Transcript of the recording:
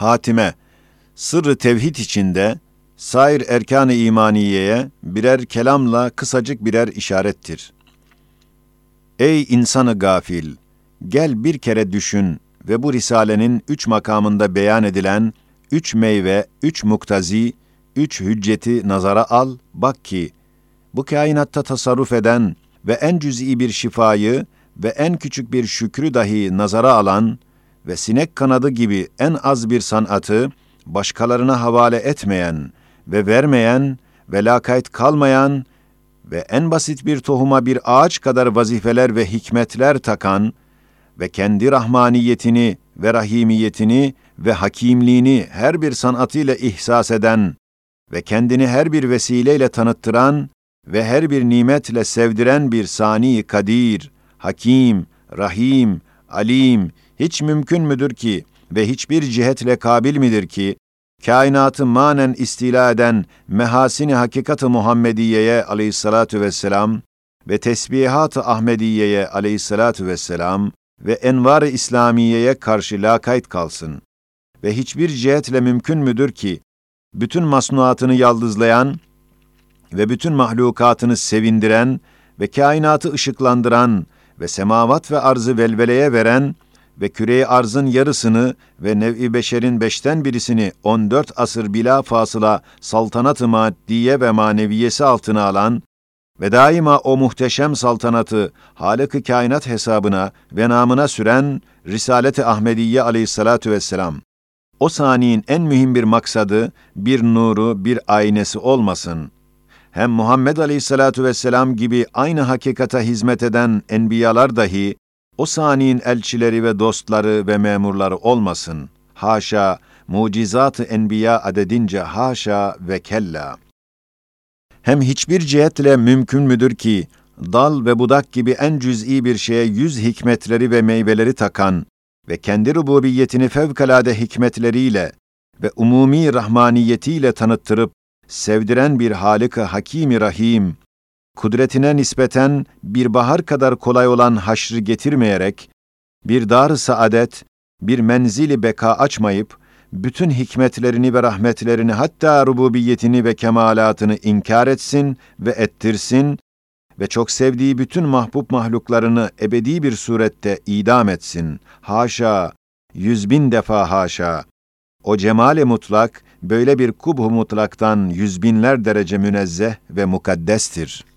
hatime, sırrı tevhid içinde, sair erkan-ı imaniyeye birer kelamla kısacık birer işarettir. Ey insanı gafil! Gel bir kere düşün ve bu risalenin üç makamında beyan edilen üç meyve, üç muktazi, üç hücceti nazara al, bak ki, bu kainatta tasarruf eden ve en cüz'i bir şifayı ve en küçük bir şükrü dahi nazara alan ve sinek kanadı gibi en az bir sanatı başkalarına havale etmeyen ve vermeyen ve lakayt kalmayan ve en basit bir tohuma bir ağaç kadar vazifeler ve hikmetler takan ve kendi rahmaniyetini ve rahimiyetini ve hakimliğini her bir sanatıyla ihsas eden ve kendini her bir vesileyle tanıttıran ve her bir nimetle sevdiren bir sani kadir, hakim, rahim, alim hiç mümkün müdür ki ve hiçbir cihetle kabil midir ki kainatı manen istila eden mehasini hakikat-ı Muhammediye'ye aleyhissalatu vesselam ve tesbihat-ı Ahmediye'ye aleyhissalatu vesselam ve envar-ı İslamiye'ye karşı lakayt kalsın. Ve hiçbir cihetle mümkün müdür ki, bütün masnuatını yaldızlayan ve bütün mahlukatını sevindiren ve kainatı ışıklandıran ve semavat ve arzı velveleye veren ve küre arzın yarısını ve nev-i beşerin beşten birisini 14 asır bila fasıla saltanat-ı maddiye ve maneviyesi altına alan ve daima o muhteşem saltanatı Halık-ı Kainat hesabına ve namına süren Risalet-i Ahmediye aleyhissalatu vesselam. O saniyin en mühim bir maksadı, bir nuru, bir aynesi olmasın. Hem Muhammed aleyhissalatu vesselam gibi aynı hakikata hizmet eden enbiyalar dahi, o saniyin elçileri ve dostları ve memurları olmasın. Haşa, mucizat-ı enbiya adedince haşa ve kella.'' hem hiçbir cihetle mümkün müdür ki, dal ve budak gibi en cüz'i bir şeye yüz hikmetleri ve meyveleri takan ve kendi rububiyetini fevkalade hikmetleriyle ve umumi rahmaniyetiyle tanıttırıp, sevdiren bir Halık-ı Hakimi Rahim, kudretine nispeten bir bahar kadar kolay olan haşrı getirmeyerek, bir dar saadet, bir menzili beka açmayıp, bütün hikmetlerini ve rahmetlerini hatta rububiyetini ve kemalatını inkar etsin ve ettirsin ve çok sevdiği bütün mahbub mahluklarını ebedi bir surette idam etsin. Haşa, yüz bin defa haşa. O cemali mutlak, böyle bir kubhu mutlaktan yüz binler derece münezzeh ve mukaddestir.''